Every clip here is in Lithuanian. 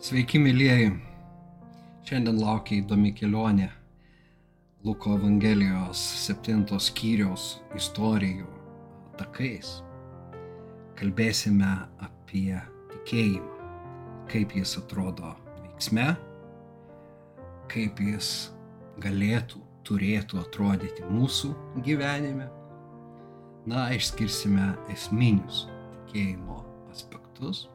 Sveiki, mėlyjeji. Šiandien laukia įdomi kelionė Luko Evangelijos 7 skyriaus istorijų takais. Kalbėsime apie tikėjimą, kaip jis atrodo veiksme, kaip jis galėtų, turėtų atrodyti mūsų gyvenime. Na, išskirsime esminius tikėjimo aspektus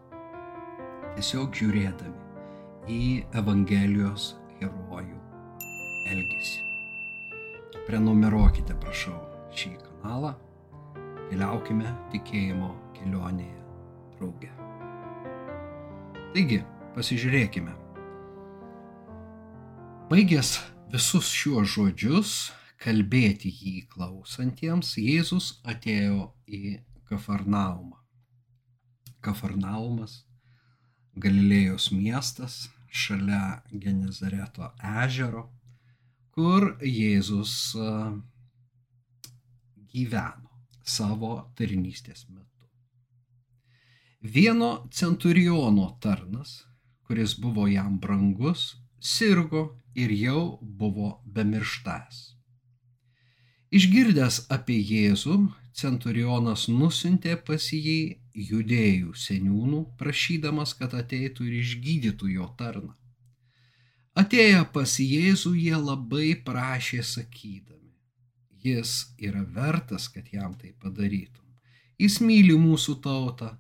tiesiog žiūrėdami į Evangelijos herojų elgesį. Prenumeruokite, prašau, šį kanalą. Keliaukime tikėjimo kelionėje drauge. Taigi, pasižiūrėkime. Baigęs visus šiuos žodžius, kalbėti jį klausantiems, Jėzus atėjo į Kafarnaumą. Kafarnaumas Galilėjos miestas šalia Genezareto ežero, kur Jėzus gyveno savo tarnystės metu. Vieno centuriono tarnas, kuris buvo jam brangus, sirgo ir jau buvo bemirštas. Išgirdęs apie Jėzų, centurionas nusintė pas jį judėjų seniūnų, prašydamas, kad ateitų ir išgydytų jo tarną. Atėję pas Jėzų jie labai prašė sakydami, jis yra vertas, kad jam tai padarytum. Jis myli mūsų tautą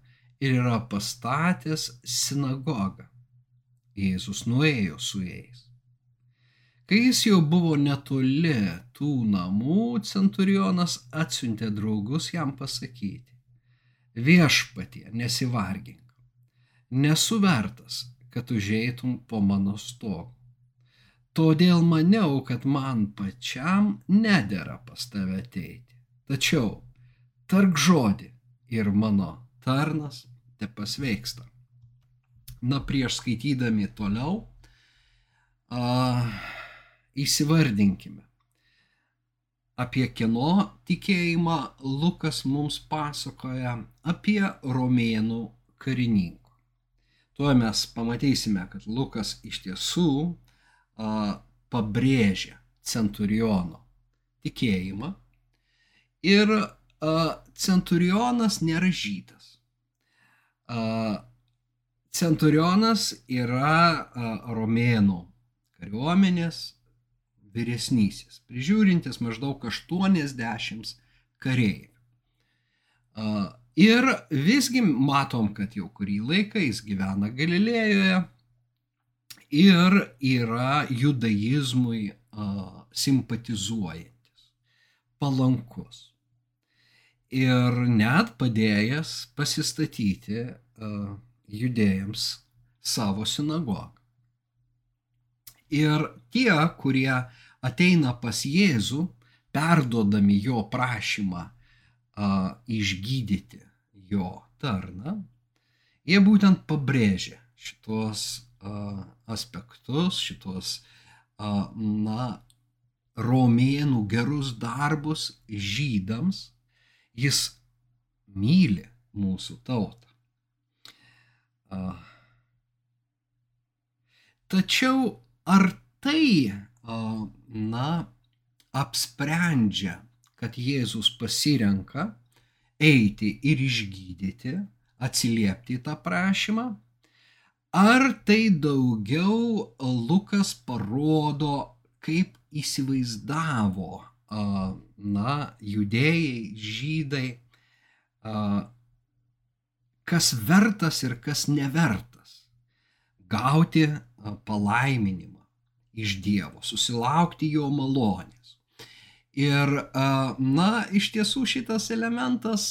ir yra pastatęs sinagogą. Jėzus nuėjo su jais. Kai jis jau buvo netoli tų namų, centurionas atsiuntė draugus jam pasakyti viešpatie, nesivargink. Nesu vertas, kad užeitum po mano stogu. Todėl maniau, kad man pačiam nedėra pas tave ateiti. Tačiau tark žodį ir mano tarnas te pasveiksta. Na, prieš skaitydami toliau, a, įsivardinkime, apie kieno tikėjimą Lukas mums pasakoja apie romėnų karininkų. Tuo mes pamatysime, kad Lukas iš tiesų a, pabrėžia centuriono tikėjimą ir a, centurionas nėra žydas. A, centurionas yra a, romėnų kariuomenės vyresnysis, prižiūrintis maždaug 80 kareivių. Ir visgi matom, kad jau kurį laiką jis gyvena Galilėjoje ir yra judaizmui simpatizuojantis, palankus. Ir net padėjęs pasistatyti judėjams savo sinagogą. Ir tie, kurie ateina pas Jėzų, perduodami jo prašymą a, išgydyti jo tarną, jie būtent pabrėžia šitos a, aspektus, šitos, a, na, romėnų gerus darbus žydams, jis myli mūsų tautą. A, tačiau ar tai na, apsprendžia, kad Jėzus pasirenka eiti ir išgydyti, atsiliepti į tą prašymą, ar tai daugiau Lukas parodo, kaip įsivaizdavo, na, judėjai, žydai, kas vertas ir kas nevertas? Gauti palaiminimą iš Dievo, susilaukti jo malonės. Ir, na, iš tiesų šitas elementas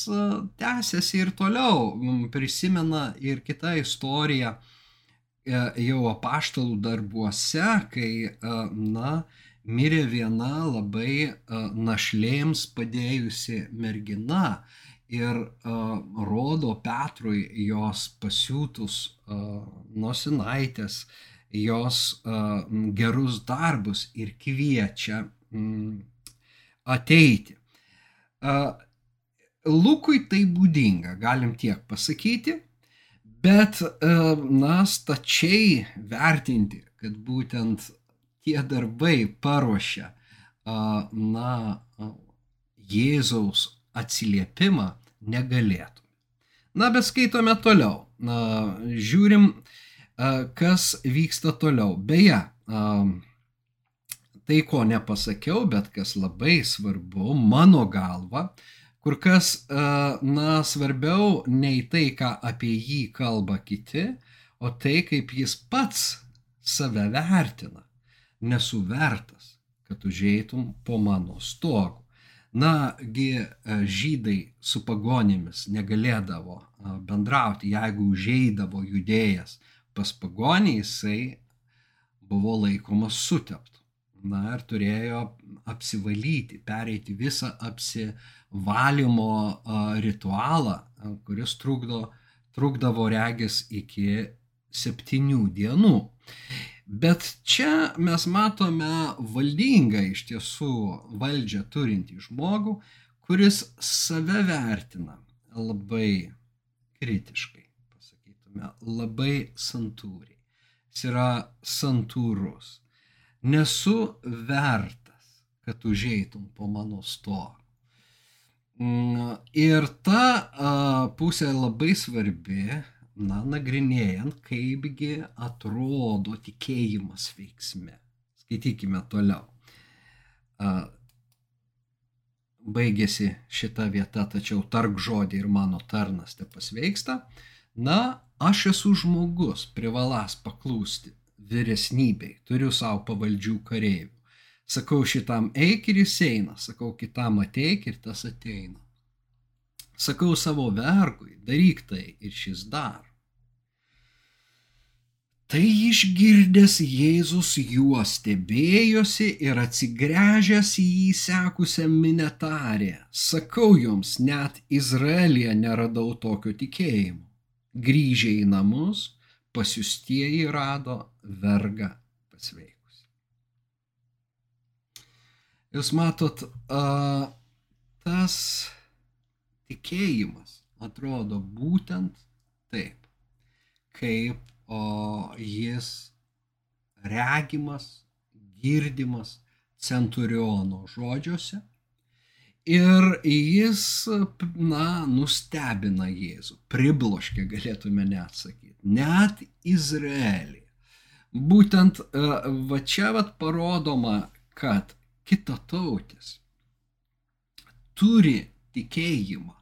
tęsiasi ir toliau. Prisimena ir kita istorija e, jau apaštalų darbuose, kai, na, mirė viena labai našlėms padėjusi mergina ir rodo Petrui jos pasiūtus nosinaitės, jos uh, gerus darbus ir kviečia ateiti. Uh, Lukui tai būdinga, galim tiek pasakyti, Bet, na, stačiai vertinti, kad būtent tie darbai paruošia, na, Jėzaus atsiliepimą negalėtų. Na, bet skaitome toliau. Na, žiūrim, kas vyksta toliau. Beje, tai, ko nepasakiau, bet kas labai svarbu, mano galva, kur kas, na, svarbiau nei tai, ką apie jį kalba kiti, o tai, kaip jis pats save vertina nesuvertas, kad užeitum po mano stogu. Nagi žydai su pagonėmis negalėdavo bendrauti, jeigu užeidavo judėjas pas pagonį, jisai buvo laikomas suteptų. Na ir turėjo apsivalyti, pereiti visą apsivalymo ritualą, kuris trukdo, trukdavo regis iki septynių dienų. Bet čia mes matome valdingą iš tiesų valdžią turintį žmogų, kuris save vertina labai kritiškai, pasakytume, labai santūriai. Jis yra santūrus. Nesu vertas, kad užeitum po mano stovą. Mm, ir ta pusė labai svarbi, na, nagrinėjant, kaipgi atrodo tikėjimas veiksme. Skaitykime toliau. Baigėsi šita vieta, tačiau tark žodį ir mano tarnas te pasveiksta. Na, aš esu žmogus, privalas paklūsti vyresnybei, turiu savo pavaldžių kareivių. Sakau šitam eik ir jis eina, sakau kitam ateik ir tas ateina. Sakau savo vergui, daryk tai ir šis daro. Tai išgirdęs Jėzus juo stebėjosi ir atsigręžęs į jį sekusią minetarę. Sakau jums, net Izraelija neradau tokio tikėjimo. Grįžę į namus, pasiustieji rado vergą pasveikus. Jūs matot, a, tas tikėjimas atrodo būtent taip, kaip o jis regimas, girdimas centuriono žodžiuose. Ir jis, na, nustebina Jėzų, pribloškia, galėtume net sakyti, net Izraelį. Būtent va čia vat parodoma, kad kitatautis turi tikėjimą,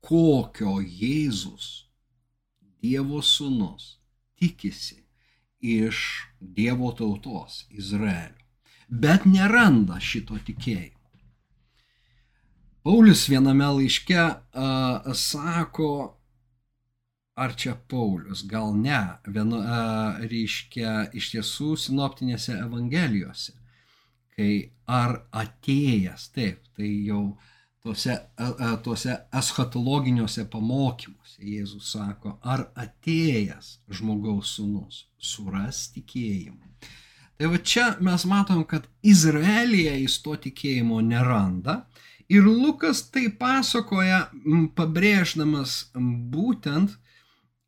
kokio Jėzus, Dievo sūnus, tikisi iš Dievo tautos Izraelio, bet neranda šito tikėjimo. Paulius viename laiške a, sako, ar čia Paulius, gal ne, viena, a, reiškia iš tiesų sinoptinėse evangelijose, kai ar atėjęs, taip, tai jau tuose, tuose eschatologiniuose pamokymuose Jėzus sako, ar atėjęs žmogaus sūnus suras tikėjimą. Tai va čia mes matom, kad Izraelija jis to tikėjimo neranda ir Lukas tai pasakoja, pabrėždamas būtent,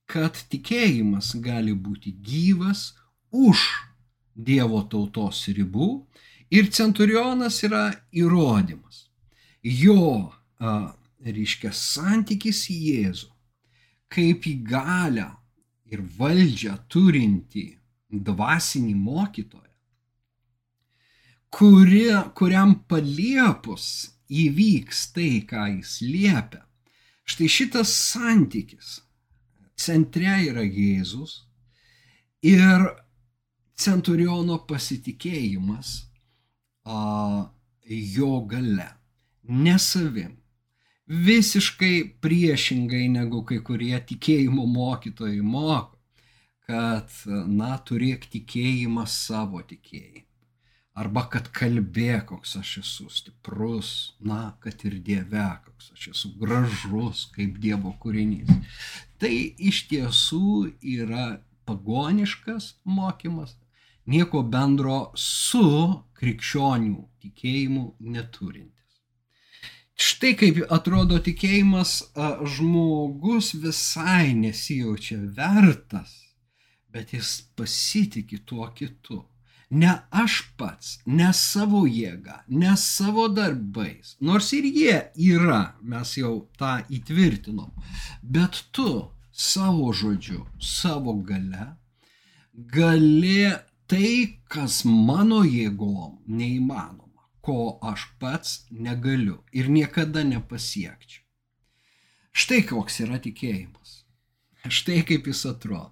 kad tikėjimas gali būti gyvas už Dievo tautos ribų ir centurionas yra įrodymas. Jo, reiškia, santykis į Jėzų, kaip į galę ir valdžią turinti dvasinį mokytoją, kuri, kuriam paliepus įvyks tai, ką jis liepia. Štai šitas santykis centre yra Jėzus ir centuriono pasitikėjimas a, jo gale ne savim. Visiškai priešingai negu kai kurie tikėjimo mokytojai moko, kad, na, turėk tikėjimą savo tikėjimą. Arba kad kalbėk, koks aš esu stiprus, na, kad ir Dieve, koks aš esu gražus kaip Dievo kūrinys. Tai iš tiesų yra pagoniškas mokymas, nieko bendro su krikščionių tikėjimu neturinti. Štai kaip atrodo tikėjimas, žmogus visai nesijaučia vertas, bet jis pasitikė tuo kitu. Ne aš pats, ne savo jėga, ne savo darbais, nors ir jie yra, mes jau tą įtvirtinom, bet tu savo žodžiu, savo gale gali tai, kas mano jėgom neįmanoma ko aš pats negaliu ir niekada nepasiekčiau. Štai koks yra tikėjimas. Štai kaip jis atrodo.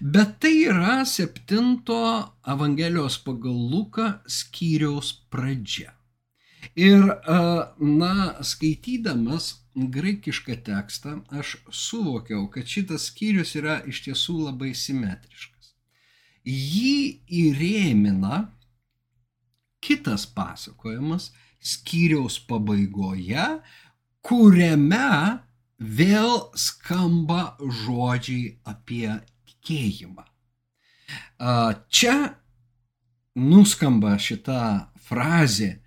Bet tai yra septinto Evangelijos pagal Luką skyriaus pradžia. Ir, na, skaitydamas graikišką tekstą, aš suvokiau, kad šitas skyrius yra iš tiesų labai simetriškas. Jį įrėmina kitas pasakojimas skyriaus pabaigoje, kuriame vėl skamba žodžiai apie tikėjimą. Čia nuskamba šita frazė,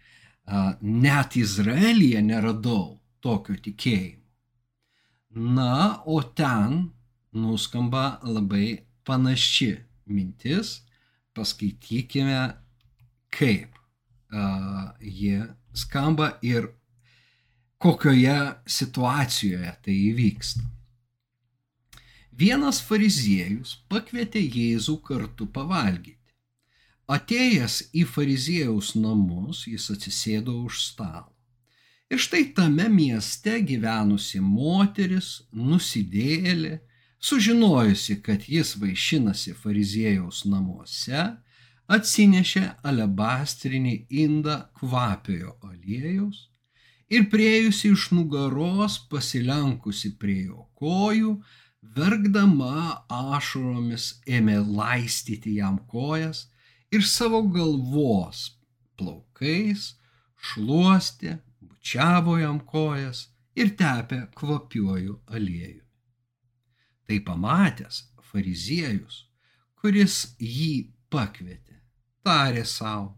net Izraelyje neradau tokio tikėjimo. Na, o ten nuskamba labai panaši mintis, paskaitykime kaip jie skamba ir kokioje situacijoje tai įvyksta. Vienas fariziejus pakvietė Jėzų kartu pavalgyti. Atėjęs į fariziejaus namus, jis atsisėdo už stalo. Ir štai tame mieste gyvenusi moteris, nusidėlė, sužinojusi, kad jis vaišinasi fariziejaus namuose, atsinešė alebastrinį indą kvapiojo aliejaus ir priejusi iš nugaros pasilenkusi prie jo kojų, verkdama ašaromis ėmė laistyti jam kojas ir savo galvos plaukais šluostė, bučiavo jam kojas ir tepė kvapiuoju aliejumi. Tai pamatęs fariziejus, kuris jį pakvietė, tarė savo,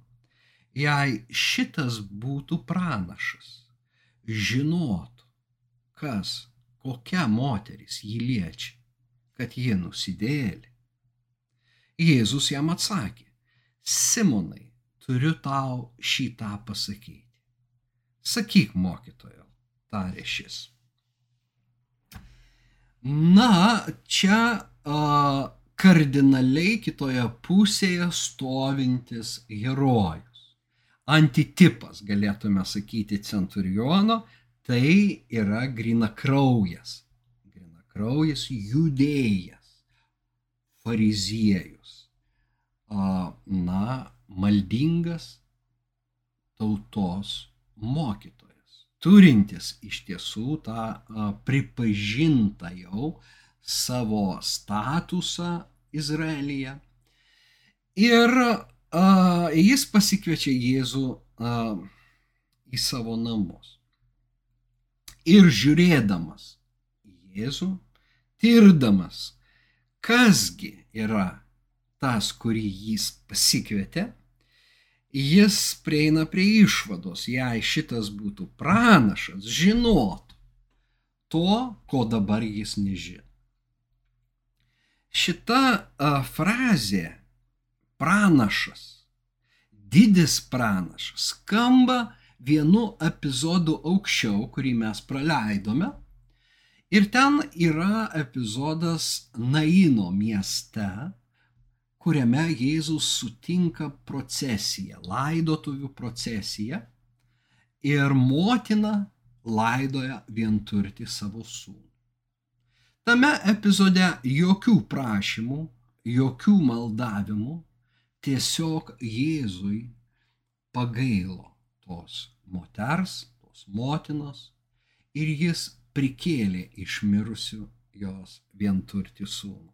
jei šitas būtų pranašas, žinotų, kas, kokia moteris jį liečia, kad ji nusidėlė. Jėzus jam atsakė, Simonai, turiu tau šitą pasakyti. Sakyk, mokytojo, tarė šis. Na, čia uh, kardinaliai kitoje pusėje stovintis herojus. Antitipas, galėtume sakyti, centuriono, tai yra grina kraujas. Grina kraujas judėjas, fariziejus. Na, maldingas tautos mokytojas, turintis iš tiesų tą pripažintą jau savo statusą Izraelyje. Ir a, jis pasikviečia Jėzų a, į savo namus. Ir žiūrėdamas Jėzų, tirdamas, kasgi yra tas, kurį jis pasikvietė, jis prieina prie išvados, jei šitas būtų pranašas, žinotų to, ko dabar jis nežino. Šita a, frazė pranašas, didis pranašas skamba vienu epizodu aukščiau, kurį mes praleidome. Ir ten yra epizodas Naino mieste, kuriame Jėzus sutinka procesiją, laidotuvių procesiją ir motina laidoja vienturtį savo sūnų. Tame epizode jokių prašymų, jokių maldavimų, tiesiog Jėzui pagailo tos moters, tos motinos ir jis prikėlė iš mirusių jos vienturtį sūnų.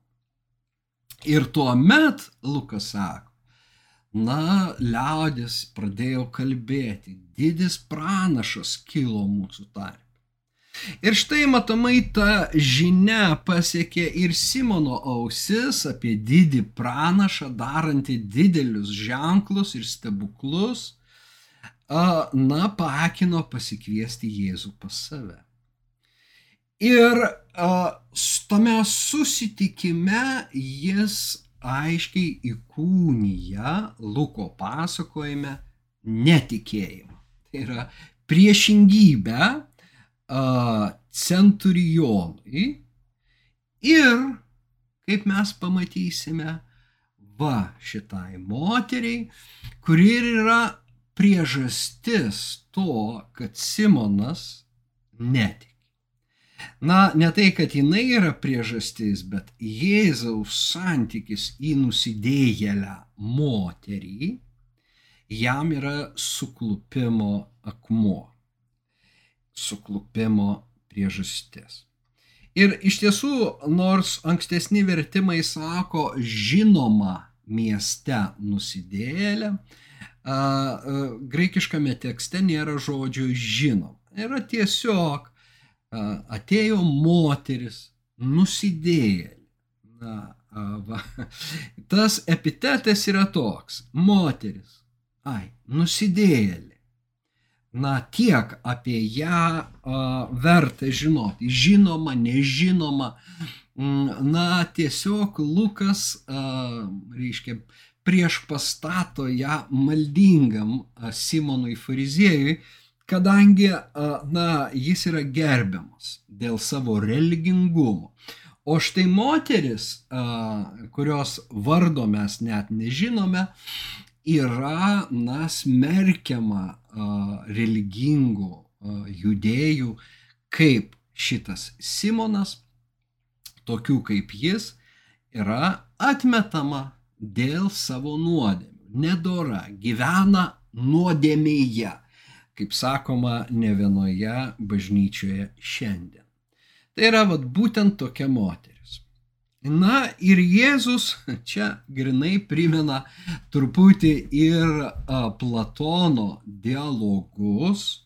Ir tuo met Lukas sako, na, liaudis pradėjo kalbėti, didis pranašas kilo mūsų tarp. Ir štai matomai ta žinia pasiekė ir Simono ausis apie didį pranašą, darantį didelius ženklus ir stebuklus. Na, paakino pasikviesti Jėzų pas save. Ir tame susitikime jis aiškiai įkūnyja Luko pasakojime netikėjimą. Tai yra priešingybę centurionui ir, kaip mes pamatysime, va šitai moteriai, kuri yra priežastis to, kad Simonas netiki. Na, ne tai, kad jinai yra priežastis, bet Jėzaus santykis į nusidėjėlę moterį jam yra suklupimo akmuo, suklupimo priežastis. Ir iš tiesų, nors ankstesni vertimai sako žinoma mieste nusidėlė, graikiškame tekste nėra žodžio žinom. Yra tiesiog atėjo moteris, nusidėjėlė. Na, va. Tas epitetas yra toks - moteris. Ai, nusidėjėlė. Na, tiek apie ją a, verta žinoti. Žinoma, nežinoma. Mm, na, tiesiog Lukas, a, reiškia, prieš pastato ją maldingam Simonui fariziejui, kadangi, na, jis yra gerbiamas dėl savo religingumo. O štai moteris, kurios vardo mes net nežinome, yra, na, smerkiama religingų judėjų, kaip šitas Simonas, tokių kaip jis, yra atmetama dėl savo nuodėmių. Nedora gyvena nuodėmėje, kaip sakoma ne vienoje bažnyčioje šiandien. Tai yra vat, būtent tokia moteris. Na ir Jėzus čia grinai primena truputį ir a, Platono dialogus,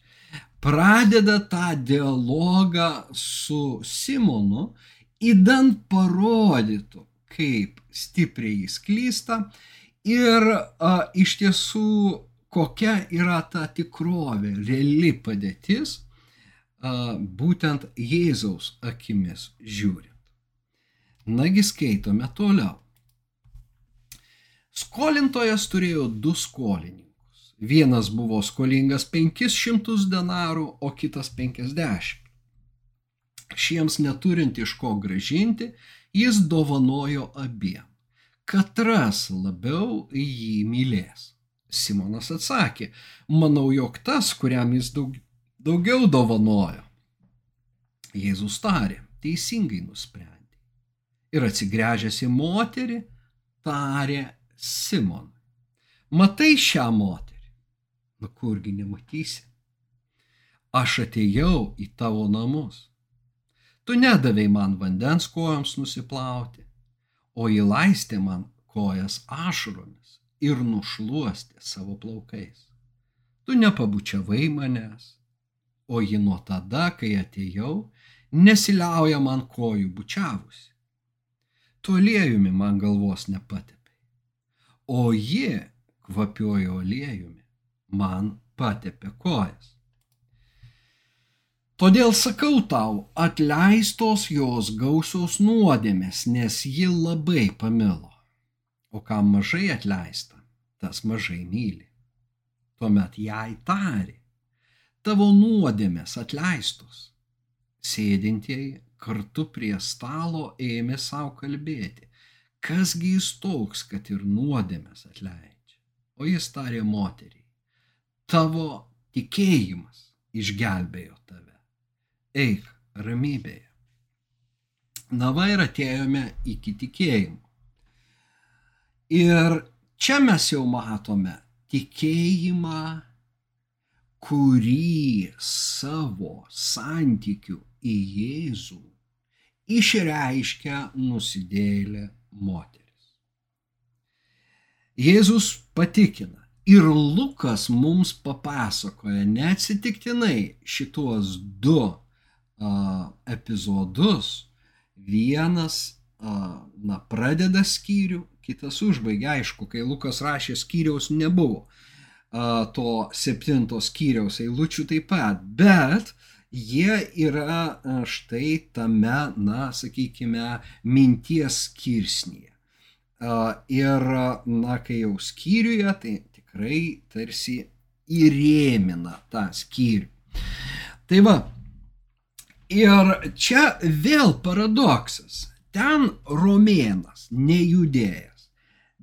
pradeda tą dialogą su Simonu, įdant parodytų, kaip stipriai jis klysta ir a, iš tiesų kokia yra ta tikrovė, reali padėtis, a, būtent Jėzaus akimis žiūrint. Nagi skaitome toliau. Skolintojas turėjo du skolininkus. Vienas buvo skolingas 500 denarų, o kitas 50. Šiems neturint iš ko gražinti, jis dovanojo abiem. Katras labiau jį mylės? Simonas atsakė, manau, jog tas, kuriam jis daug, daugiau dovanojo. Jėzus tarė, teisingai nusprendė. Ir atsigręžęs į moterį, tarė Simonui. Matai šią moterį? Nu kurgi nematysi? Aš atėjau į tavo namus Tu nedavai man vandens kojoms nusiplauti, o įlaistė man kojas ašromis ir nušluostė savo plaukais. Tu nepabučiavai manęs, o ji nuo tada, kai atėjau, nesiliauja man kojų bučiavusi. Aliejumi man galvos nepatepė, o ji kvapiojo aliejumi man patepė kojas. Todėl sakau tau, atleistos jos gausios nuodėmės, nes ji labai pamilo. O kam mažai atleista, tas mažai myli. Tuomet jai tari, tavo nuodėmės atleistos. Sėdintieji kartu prie stalo ėmė savo kalbėti, kasgi jis toks, kad ir nuodėmės atleidžia. O jis tarė moteriai, tavo tikėjimas išgelbėjo tave eik ramybėje. Na va ir atėjome iki tikėjimo. Ir čia mes jau matome tikėjimą, kurį savo santykių į Jėzų išreiškia nusidėlė moteris. Jėzus patikina ir Lukas mums papasakoja neatsitiktinai šituos du epizodus, vienas na, pradeda skyrių, kitas užbaigia. Aišku, kai Lukas rašė skyriaus nebuvo. to septintos skyriaus eilučių taip pat, bet jie yra štai tame, na, sakykime, minties skirsnyje. Ir, na, kai jau skyriuje, tai tikrai tarsi įrėmina tą skyrių. Tai va, ir čia vėl paradoksas. Ten romėnas, nejudėjas,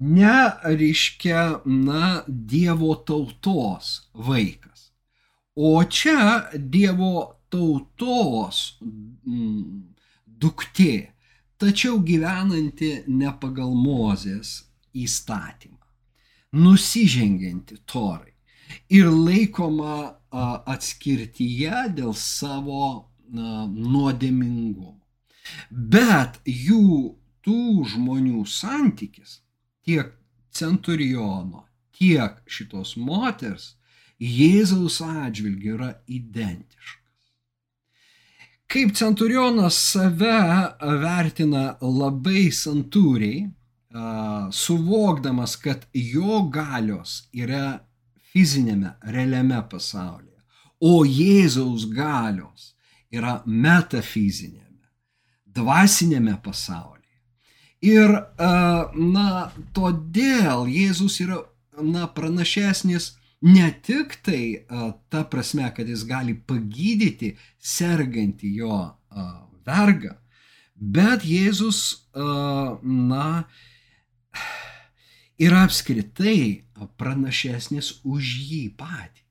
ne, reiškia, na, Dievo tautos vaikas. O čia Dievo tautos mm, duktė, tačiau gyvenanti ne pagal Mozės įstatymą, nusižengianti torai ir laikoma atskirtyje dėl savo nuodėmingumo. Bet jų tų žmonių santykis tiek centuriono, tiek šitos moters Jėzaus atžvilgiu yra identiškas. Kaip centurionas save vertina labai santūriai, suvokdamas, kad jo galios yra fizinėme, realiame pasaulyje, o Jėzaus galios yra metafizinėme, dvasinėme pasaulyje. Ir, na, todėl Jėzus yra, na, pranašesnis ne tik tai ta prasme, kad jis gali pagydyti sergantį jo vergą, bet Jėzus, na, yra apskritai pranašesnis už jį patį.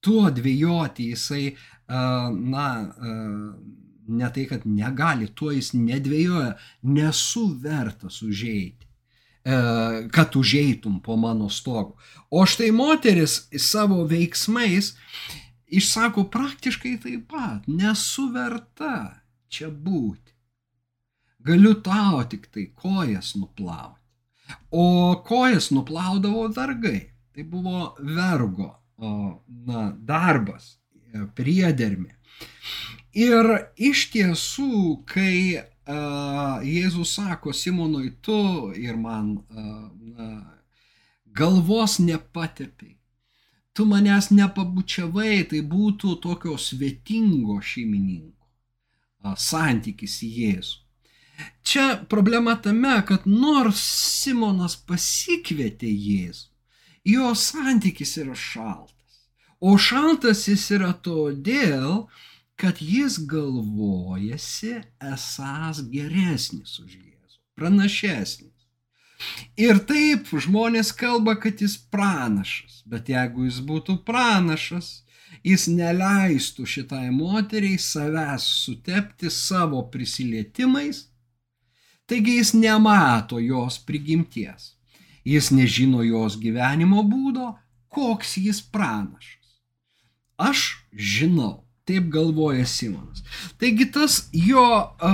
Tuo dvėjoti jisai, na, ne tai, kad negali, tuo jis nedvėjoja, nesu vertas užeiti kad užeitum po mano stogu. O štai moteris savo veiksmais išsako praktiškai taip pat, nesu verta čia būti. Galiu tau tik tai kojas nuplauti. O kojas nuplaudavo vergai. Tai buvo vergo na, darbas, priedermė. Ir iš tiesų, kai Jėzus sako Simonui, tu ir man uh, galvos nepatepiai, tu manęs nepabučiavai, tai būtų tokio svetingo šeimininko santykis į Jėzų. Čia problema tame, kad nors Simonas pasikvietė Jėzų, jo santykis yra šaltas. O šaltas jis yra todėl, kad jis galvojasi esas geresnis už Jėzų, pranašesnis. Ir taip žmonės kalba, kad jis pranašas, bet jeigu jis būtų pranašas, jis neleistų šitai moteriai savęs sutepti savo prisilietimais, taigi jis nemato jos prigimties, jis nežino jos gyvenimo būdo, koks jis pranašas. Aš žinau, Taip galvoja Simonas. Taigi tas jo a,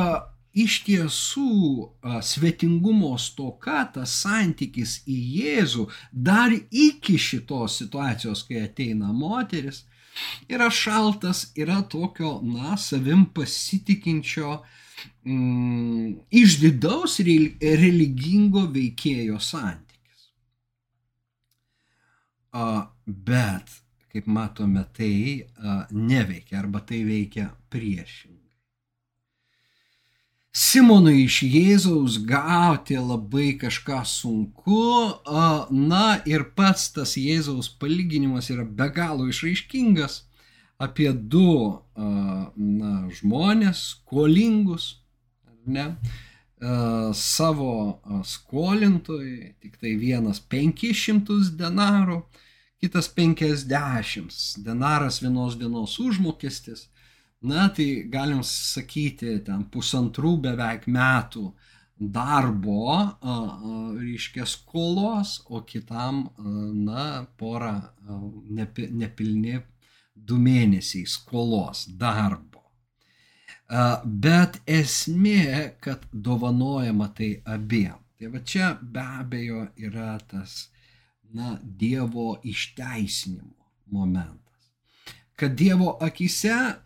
iš tiesų svetingumo stoka, tas santykis į Jėzų dar iki šitos situacijos, kai ateina moteris, yra šaltas, yra tokio, na, savim pasitikinčio, mm, iš vidaus religingo veikėjo santykis. A, bet kaip matome, tai neveikia arba tai veikia priešingai. Simonui iš Jėzaus gauti labai kažką sunku, na ir pats tas Jėzaus palyginimas yra be galo išraiškingas apie du na, žmonės, skolingus, ne, savo skolintojai, tik tai vienas 500 denarų, kitas 50 denaras vienos dienos užmokestis. Na, tai galim sakyti, ten pusantrų beveik metų darbo, reiškia, skolos, o kitam, na, porą nepilni du mėnesiai skolos darbo. Bet esmė, kad dovanojama tai abiem. Tai va čia be abejo yra tas na, Dievo išteisinimo momentas. Kad Dievo akise a,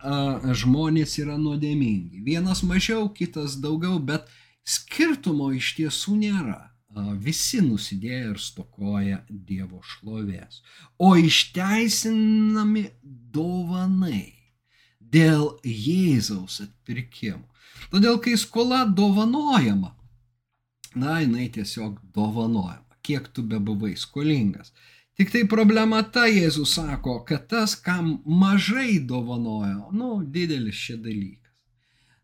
žmonės yra nuodėmingi. Vienas mažiau, kitas daugiau, bet skirtumo iš tiesų nėra. visi nusidėję ir stokoja Dievo šlovės, o išteisinami dovanai dėl Jėzaus atpirkimo. Todėl, kai skola dovanojama, na, jinai tiesiog dovanojama, kiek tu bebuvai skolingas. Tik tai problema ta, Jėzus sako, kad tas, kam mažai dovanojo, nu, didelis šie dalykas.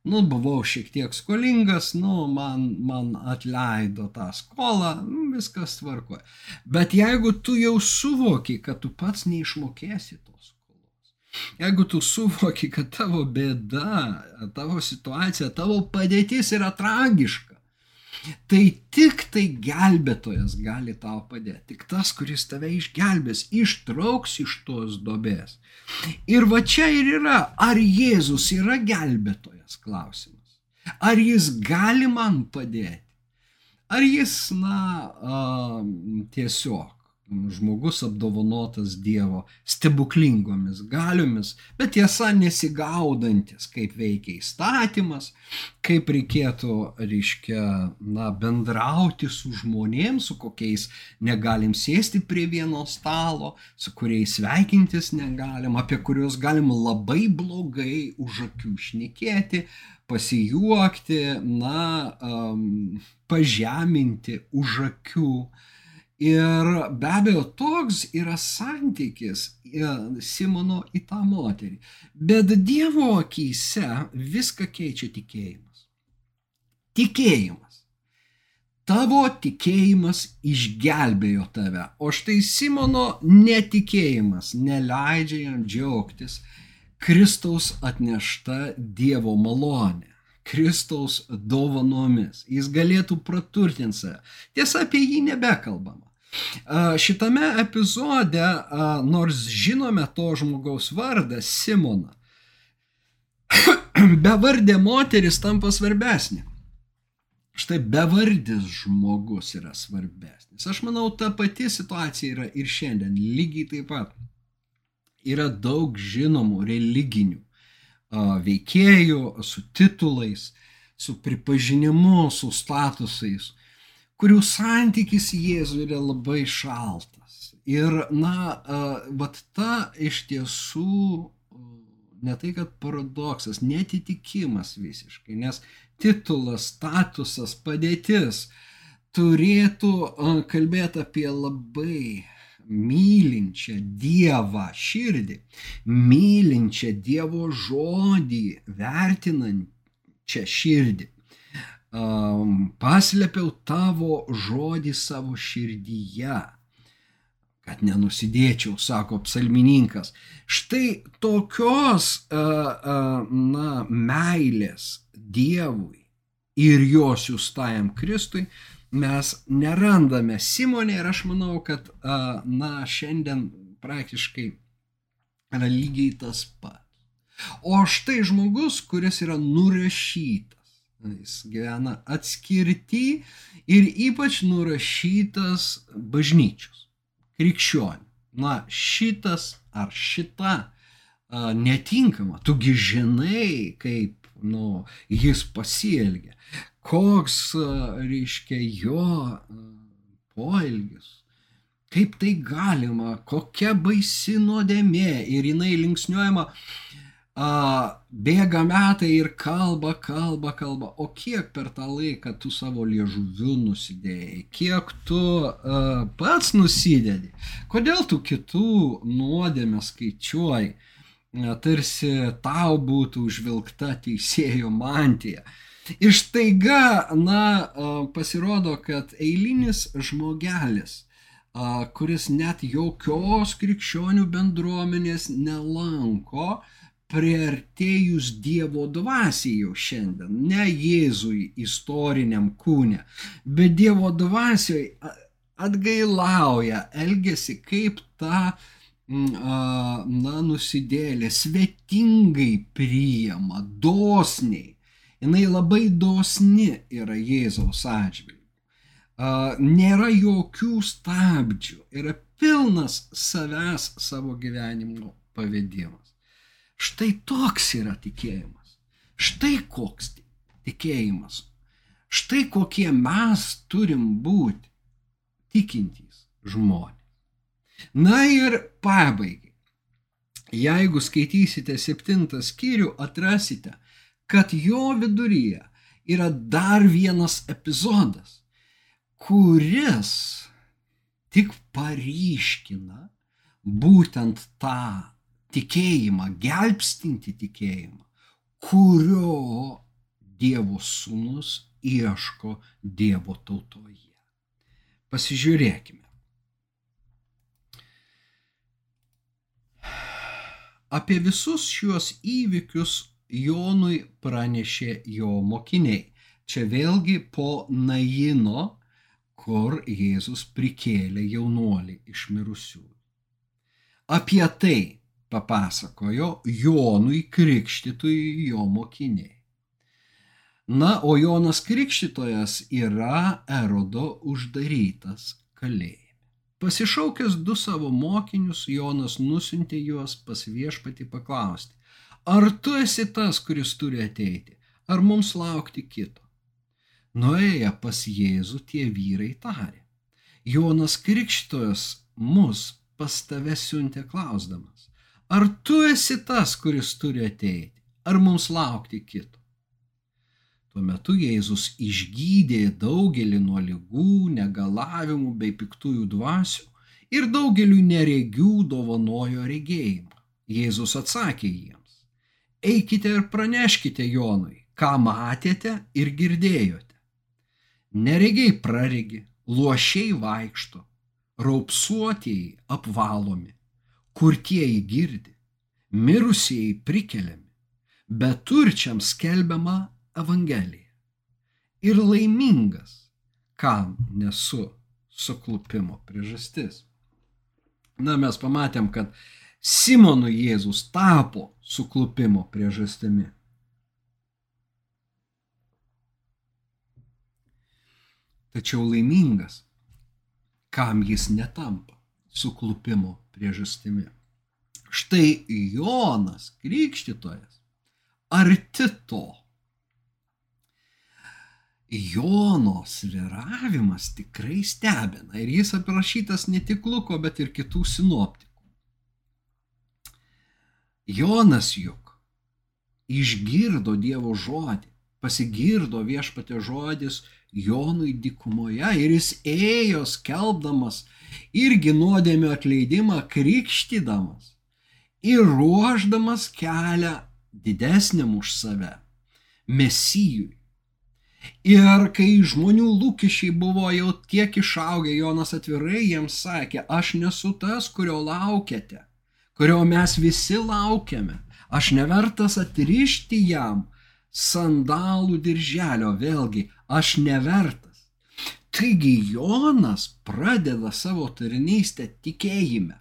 Nu, buvau šiek tiek skolingas, nu, man, man atleido tą skolą, nu, viskas tvarkoja. Bet jeigu tu jau suvoki, kad tu pats neišmokėsi tos skolos, jeigu tu suvoki, kad tavo bėda, tavo situacija, tavo padėtis yra tragiška, Tai tik tai gelbėtojas gali tau padėti. Tik tas, kuris tave išgelbės, ištrauks iš tos dobės. Ir va čia ir yra, ar Jėzus yra gelbėtojas klausimas. Ar jis gali man padėti? Ar jis, na, tiesiog žmogus apdovanotas Dievo stebuklingomis galiomis, bet tiesa nesigaudantis, kaip veikia įstatymas, kaip reikėtų, reiškia, na, bendrauti su žmonėms, su kokiais negalim sėsti prie vieno stalo, su kuriais sveikintis negalim, apie kuriuos galim labai blogai už akių šnekėti, pasijuokti, na, um, pažeminti už akių. Ir be abejo, toks yra santykis e, Simono į tą moterį. Bet Dievo akise viską keičia tikėjimas. Tikėjimas. Tavo tikėjimas išgelbėjo tave, o štai Simono netikėjimas neleidžia jam džiaugtis Kristaus atnešta Dievo malonė. Kristaus dovanomis. Jis galėtų praturtinti save. Tiesa, apie jį nebekalbama. Šitame epizode, nors žinome to žmogaus vardą Simoną, bevardė moteris tampa svarbesnė. Štai bevardis žmogus yra svarbesnis. Aš manau, ta pati situacija yra ir šiandien. Lygiai taip pat yra daug žinomų religinių veikėjų su titulais, su pripažinimu, su statusais kurių santykis Jėzui yra labai šaltas. Ir, na, vat ta iš tiesų ne tai, kad paradoksas, netitikimas visiškai, nes titulas, statusas, padėtis turėtų kalbėti apie labai mylinčią Dievą širdį, mylinčią Dievo žodį, vertinančią širdį um, paslėpiau tavo žodį savo širdyje, kad nenusidėčiau, sako psalmininkas. Štai tokios, uh, uh, na, meilės Dievui ir jo siūstajam Kristui mes nerandame Simonė ir aš manau, kad, uh, na, šiandien praktiškai yra lygiai tas pats. O štai žmogus, kuris yra nurašytas Jis gyvena atskirti ir ypač nurašytas bažnyčios, krikščionių. Na, šitas ar šita a, netinkama, tugi žinai, kaip nu, jis pasielgia, koks, a, reiškia, jo a, poelgis, kaip tai galima, kokia baisi nuodėmė. Ir jinai linksniuojama a, bėga metai ir kalba, kalba, kalba. O kiek per tą laiką tu savo liežuviu nusidėjai, kiek tu a, pats nusidedi, kodėl tu kitų nuodėmę skaičiuoji, a, tarsi tau būtų užvilkta teisėjo mantija. Ir štaiga, na, a, pasirodo, kad eilinis žmogelis, a, kuris net jokios krikščionių bendruomenės nelanko, priartėjus Dievo dvasiai jau šiandien, ne Jėzui istoriniam kūne, bet Dievo dvasiai atgailauja, elgesi kaip ta, na, nusidėlė, svetingai priima, dosniai. Jis labai dosni yra Jėzaus atžvilgiu. Nėra jokių stabdžių, yra pilnas savęs savo gyvenimo pavedimas. Štai toks yra tikėjimas. Štai koks tikėjimas. Štai kokie mes turim būti tikintys žmonės. Na ir pabaigai. Jeigu skaitysite septintą skyrių, atrasite, kad jo viduryje yra dar vienas epizodas, kuris tik paryškina būtent tą tikėjimą, gelbstinti tikėjimą, kurio Dievo sūnus ieško Dievo tautoje. Pasižiūrėkime. Apie visus šiuos įvykius Jonui pranešė jo mokiniai. Čia vėlgi po Naino, kur Jėzus prikėlė jaunuolį iš mirusių. Apie tai papasakojo Jonui Krikštytui jo mokiniai. Na, o Jonas Krikštytojas yra Erodo uždarytas kalėjime. Pasišaukęs du savo mokinius, Jonas nusintė juos pas viešpati paklausti, ar tu esi tas, kuris turi ateiti, ar mums laukti kito. Nuėję pas Jėzų tie vyrai tarė, Jonas Krikštytojas mus pas tave siuntė klausdamas, Ar tu esi tas, kuris turi ateiti, ar mums laukti kito? Tuo metu Jėzus išgydė daugelį nuo lygų, negalavimų bei piktųjų dvasių ir daugeliu neregių dovanojo regėjimą. Jėzus atsakė jiems, eikite ir praneškite Jonui, ką matėte ir girdėjote. Neregiai praregi, luošiai vaikšto, raupsuotieji apvalomi, kurtieji girdi, mirusieji prikeliami, bet turčiams skelbiama Evangelija. Ir laimingas, kam nesu suklupimo priežastis. Na, mes pamatėm, kad Simonui Jėzus tapo suklupimo priežastimi. Tačiau laimingas, kam jis netampa suklupimo priežastimi. Štai Jonas Krikštytojas arti to. Jono sviravimas tikrai stebina ir jis aprašytas ne tik Luko, bet ir kitų sinoptikų. Jonas juk išgirdo Dievo žodį, pasigirdo viešpatė žodis Jonui dikumoje ir jis ėjo skelbdamas irgi nuodėmio atleidimą krikštydamas ir ruoždamas kelią didesniam už save - mesijui. Ir kai žmonių lūkesčiai buvo jau tiek išaugę, Jonas atvirai jiems sakė, aš nesu tas, kurio laukiate, kurio mes visi laukiame, aš nevertas atrišti jam sandalų dirželio, vėlgi, aš nevertas. Taigi Jonas pradeda savo tarnystę tikėjime.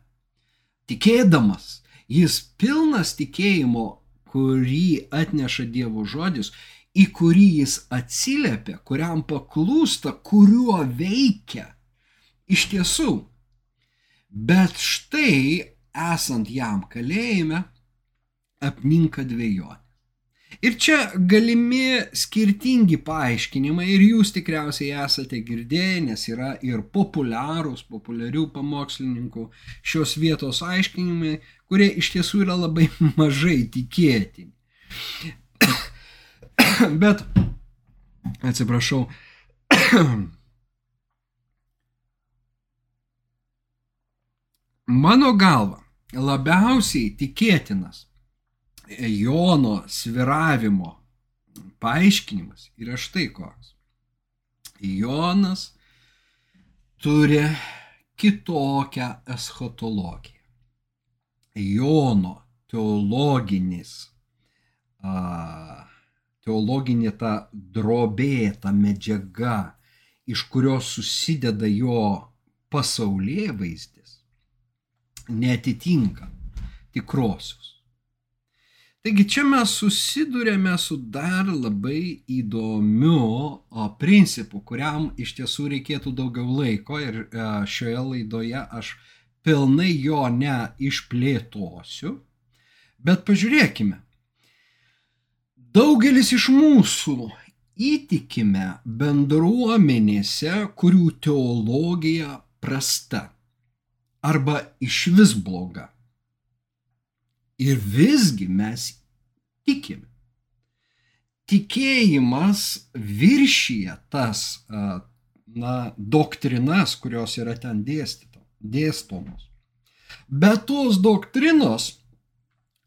Tikėdamas, jis pilnas tikėjimo, kurį atneša Dievo žodis, į kurį jis atsiliepia, kuriam paklūsta, kuriuo veikia. Iš tiesų. Bet štai, esant jam kalėjime, apninka dviejonė. Ir čia galimi skirtingi paaiškinimai ir jūs tikriausiai esate girdėję, nes yra ir populiarūs, populiarių pamokslininkų šios vietos aiškinimai, kurie iš tiesų yra labai mažai tikėtini. Bet, atsiprašau, mano galva labiausiai tikėtinas Jono sviravimo paaiškinimas yra štai koks. Jonas turi kitokią eschatologiją. Jono teologinis, teologinė ta drobė, ta medžiaga, iš kurios susideda jo pasaulyje vaizdis, netitinka tikrosios. Taigi čia mes susidurėme su dar labai įdomiu principu, kuriam iš tiesų reikėtų daugiau laiko ir e, šioje laidoje aš pilnai jo neišplėtosiu. Bet pažiūrėkime. Daugelis iš mūsų įtikime bendruomenėse, kurių teologija prasta arba iš vis bloga. Ir visgi mes tikime. Tikėjimas viršyje tas na, doktrinas, kurios yra ten dėstomos. Bet tos doktrinos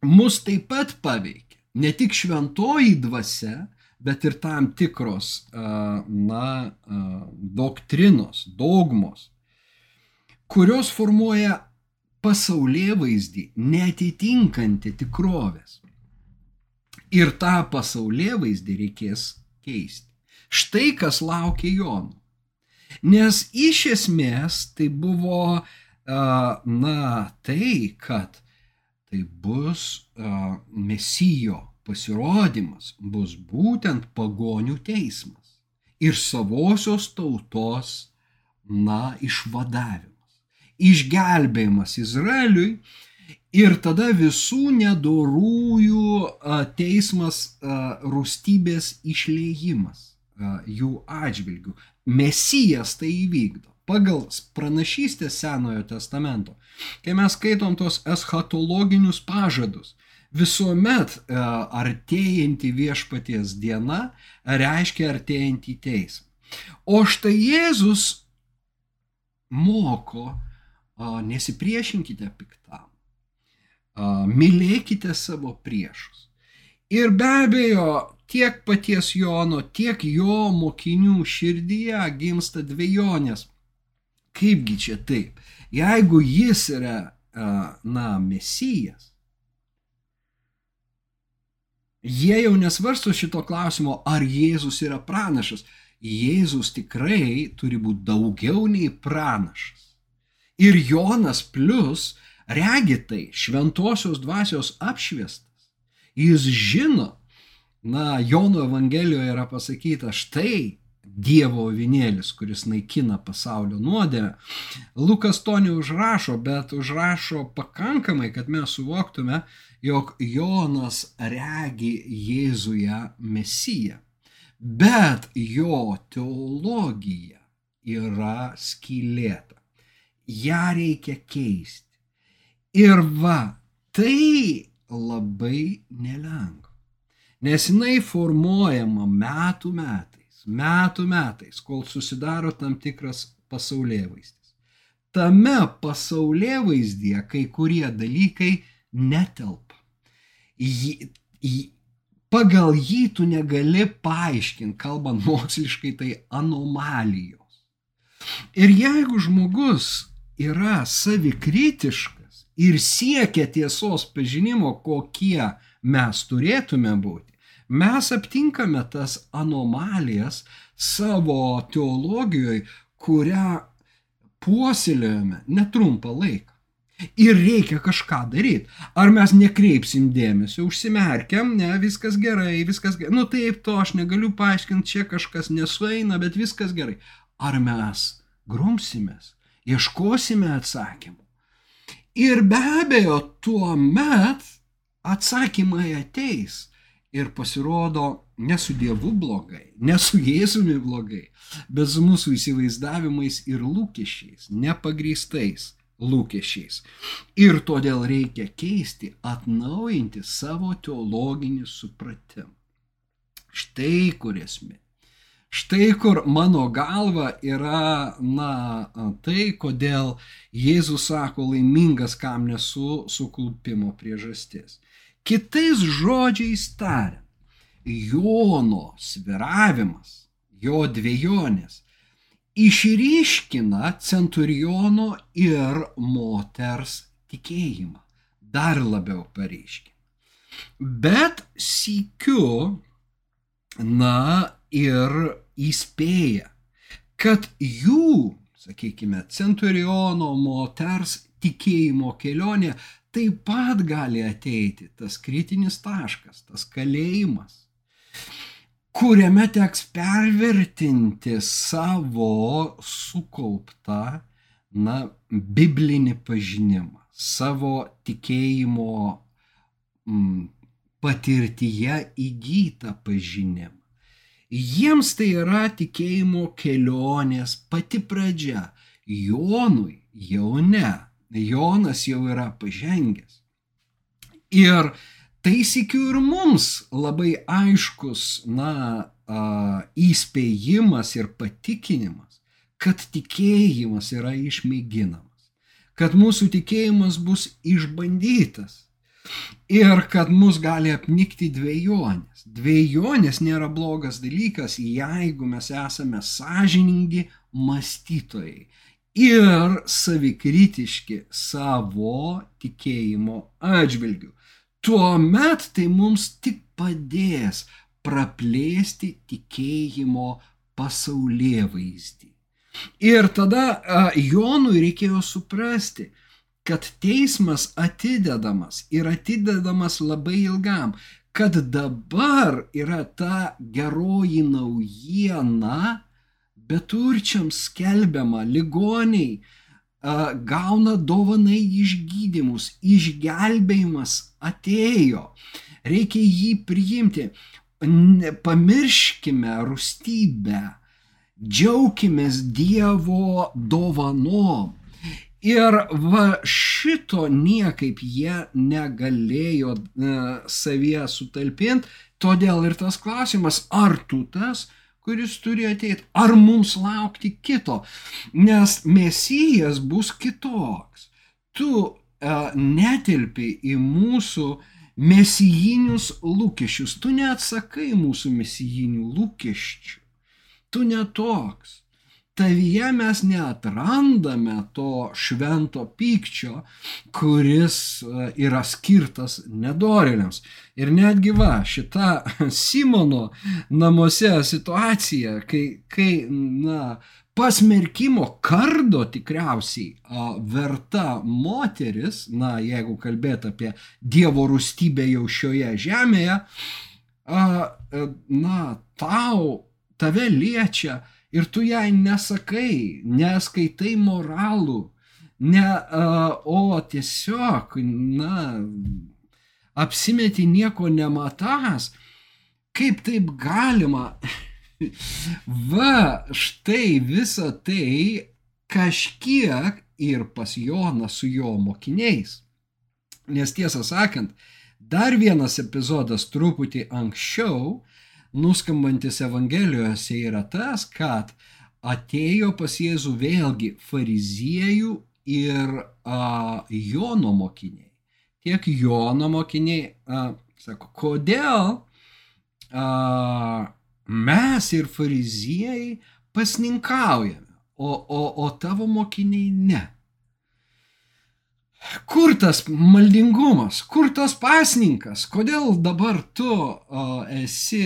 mus taip pat paveikia. Ne tik šventoji dvasia, bet ir tam tikros, na, doktrinos, dogmos, kurios formuoja pasaulyje vaizdį netitinkantį tikrovės. Ir tą pasaulyje vaizdį reikės keisti. Štai kas laukia Jonų. Nes iš esmės tai buvo, na, tai, kad tai bus mesijo pasirodymas, bus būtent pagonių teismas ir savosios tautos, na, išvadavimas išgelbėjimas Izraeliui ir tada visų nedorųjų teismas rūstybės išlėjimas jų atžvilgių. Mesijas tai įvykdo pagal pranašystę Senojo testamento. Kai mes skaitom tos eschatologinius pažadus, visuomet artėjanti viešpaties diena reiškia artėjantį teismą. O štai Jėzus moko nesipriešinkite piktam, mylėkite savo priešus. Ir be abejo, tiek paties Jono, tiek jo mokinių širdyje gimsta dviejonės. Kaipgi čia taip? Jeigu jis yra, na, mesijas, jie jau nesvarsto šito klausimo, ar Jėzus yra pranašas. Jėzus tikrai turi būti daugiau nei pranašas. Ir Jonas plus regi tai šventosios dvasios apšviestas. Jis žino, na, Jono Evangelijoje yra pasakyta štai Dievo vinėlis, kuris naikina pasaulio nuodėmę. Lukas to neužrašo, bet užrašo pakankamai, kad mes suvoktume, jog Jonas regi Jėzuje Mesiją. Bet jo teologija yra skylėta ją reikia keisti. Ir va, tai labai nelengva. Nes jinai formuojama metų metais, metų metais, kol susidaro tam tikras pasaulyje vaizdis. Tame pasaulyje vaizdyje kai kurie dalykai netelpa. Jį, jį, pagal jį tu negali paaiškinti, kalbant moksliškai, tai anomalijos. Ir jeigu žmogus yra savikritiškas ir siekia tiesos pažinimo, kokie mes turėtume būti, mes aptinkame tas anomalijas savo teologijoje, kurią puoselėjome netrumpą laiką. Ir reikia kažką daryti. Ar mes nekreipsim dėmesio, užsimerkiam, ne, viskas gerai, viskas gerai. Nu taip, to aš negaliu paaiškinti, čia kažkas nesueina, bet viskas gerai. Ar mes grumsimės, ieškosime atsakymų. Ir be abejo, tuo met atsakymai ateis ir pasirodo ne su Dievu blogai, ne su Jėzumi blogai, bet su mūsų įsivaizdavimais ir lūkesčiais, nepagrįstais lūkesčiais. Ir todėl reikia keisti, atnaujinti savo teologinį supratimą. Štai kur esmė. Štai kur mano galva yra, na, tai, kodėl Jėzus sako laimingas, kam nesu suklupimo priežastis. Kitais žodžiais tariant, Jono sviravimas, jo dviejonės išryškina centuriono ir moters tikėjimą. Dar labiau pareiškia. Bet sykiu, na ir įspėja, kad jų, sakykime, centuriono moters tikėjimo kelionė taip pat gali ateiti. Tas kritinis taškas, tas kalėjimas, kuriame teks pervertinti savo sukauptą, na, biblinį pažinimą, savo tikėjimo m, patirtyje įgytą pažinimą Jiems tai yra tikėjimo kelionės pati pradžia. Jonui jau ne. Jonas jau yra pažengęs. Ir tai sikiu ir mums labai aiškus, na, įspėjimas ir patikinimas, kad tikėjimas yra išmėginamas, kad mūsų tikėjimas bus išbandytas ir kad mus gali apnikti dviejonės. Dviejonės nėra blogas dalykas, jeigu mes esame sąžiningi mąstytojai ir savikritiški savo tikėjimo atžvilgių. Tuomet tai mums tik padės praplėsti tikėjimo pasaulyje vaizdį. Ir tada Jonui reikėjo suprasti, kad teismas atidedamas ir atidedamas labai ilgam, kad dabar yra ta geroji naujiena, beturčiams skelbiama, ligoniai gauna dovanai išgydymus, išgelbėjimas atėjo, reikia jį priimti. Pamirškime rūstybę, džiaukimės Dievo dovanom. Ir va šito niekaip jie negalėjo e, savyje sutalpinti, todėl ir tas klausimas, ar tu tas, kuris turi ateiti, ar mums laukti kito, nes mesijas bus kitoks. Tu uh, netilpi į mūsų mesijinius lūkesčius, tu neatsakai mūsų mesijinių lūkesčių, tu netoks tavyje mes neatrandame to švento pykčio, kuris e, yra skirtas nedorėliams. Ir netgi va, šita Simono namuose situacija, kai, kai na, pasmerkimo kardo tikriausiai a, verta moteris, na, jeigu kalbėt apie Dievo rūstybę jau šioje žemėje, a, e, na, tau, tave liečia ir tu jai nesakai, neskaitai moralų, ne, o tiesiog, na, apsimeti nieko nematas, kaip taip galima. Va, štai visa tai kažkiek ir pas Joną su jo mokiniais. Nes tiesą sakant, dar vienas epizodas truputį anksčiau nuskambantis Evangelijose yra tas, kad atėjo pas Jėzų vėlgi fariziejų ir a, Jono mokiniai. Tiek Jono mokiniai a, sako, kodėl a, mes ir fariziejai pasninkaujame, o, o, o tavo mokiniai ne. Kur tas maldingumas, kur tas pasninkas, kodėl dabar tu o, esi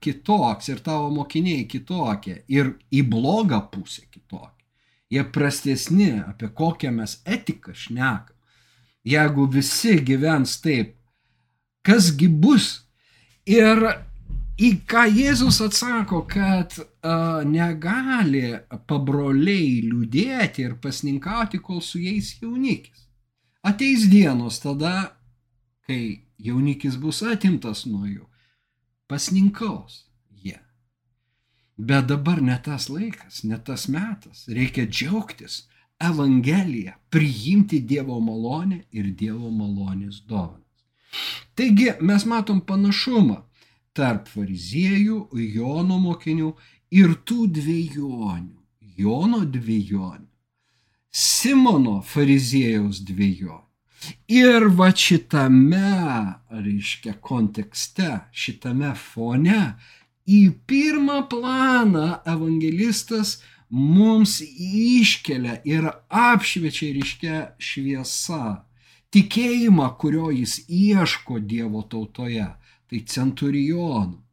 kitoks ir tavo mokiniai kitokie ir į blogą pusę kitokie. Jie prastesni, apie kokią mes etiką šnekam. Jeigu visi gyvens taip, kasgi bus? Ir į ką Jėzus atsako, kad uh, negali pabroliai liūdėti ir pasninkauti, kol su jais jaunikis. Ateis dienos tada, kai jaunikis bus atimtas nuo jų pasninkaus jie. Bet dabar ne tas laikas, ne tas metas. Reikia džiaugtis Evangeliją, priimti Dievo malonę ir Dievo malonės dovanas. Taigi mes matom panašumą tarp fariziejų, Jono mokinių ir tų dviejonių. Jono dviejonių. Simono fariziejaus dviejonių. Ir va šitame, reiškia, kontekste, šitame fone, į pirmą planą evangelistas mums iškelia ir apšviečia ryškia šviesa. Tikėjimą, kurio jis ieško Dievo tautoje, tai centurionų.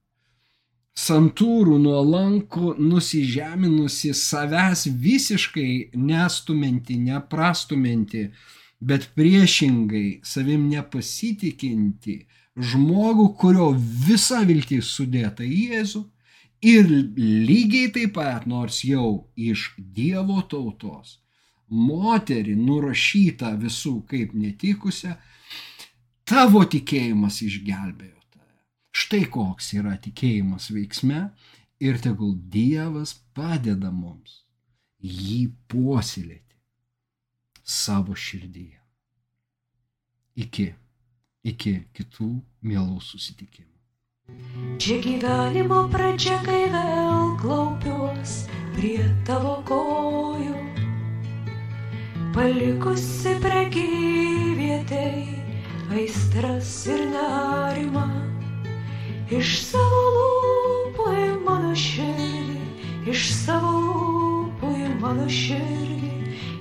Santūrų nuolankų nusižeminusi savęs visiškai nestumenti, neprastumenti, bet priešingai savim nepasitikinti žmogų, kurio visa viltis sudėta į Jėzų ir lygiai taip pat, nors jau iš Dievo tautos, moterį nurašyta visų kaip netikusią, tavo tikėjimas išgelbėjo tave. Štai koks yra tikėjimas veiksme ir tegul Dievas padeda mums jį puoselėti savo širdyje. Iki, iki kitų mielų susitikimų. Čia gyvenimo pradžia, kai vėl klaupiuos prie tavo kojų, palikusi prekyvietei aistras ir nerimą, iš savo lūpų į mano širdį, iš savo lūpų į mano širdį,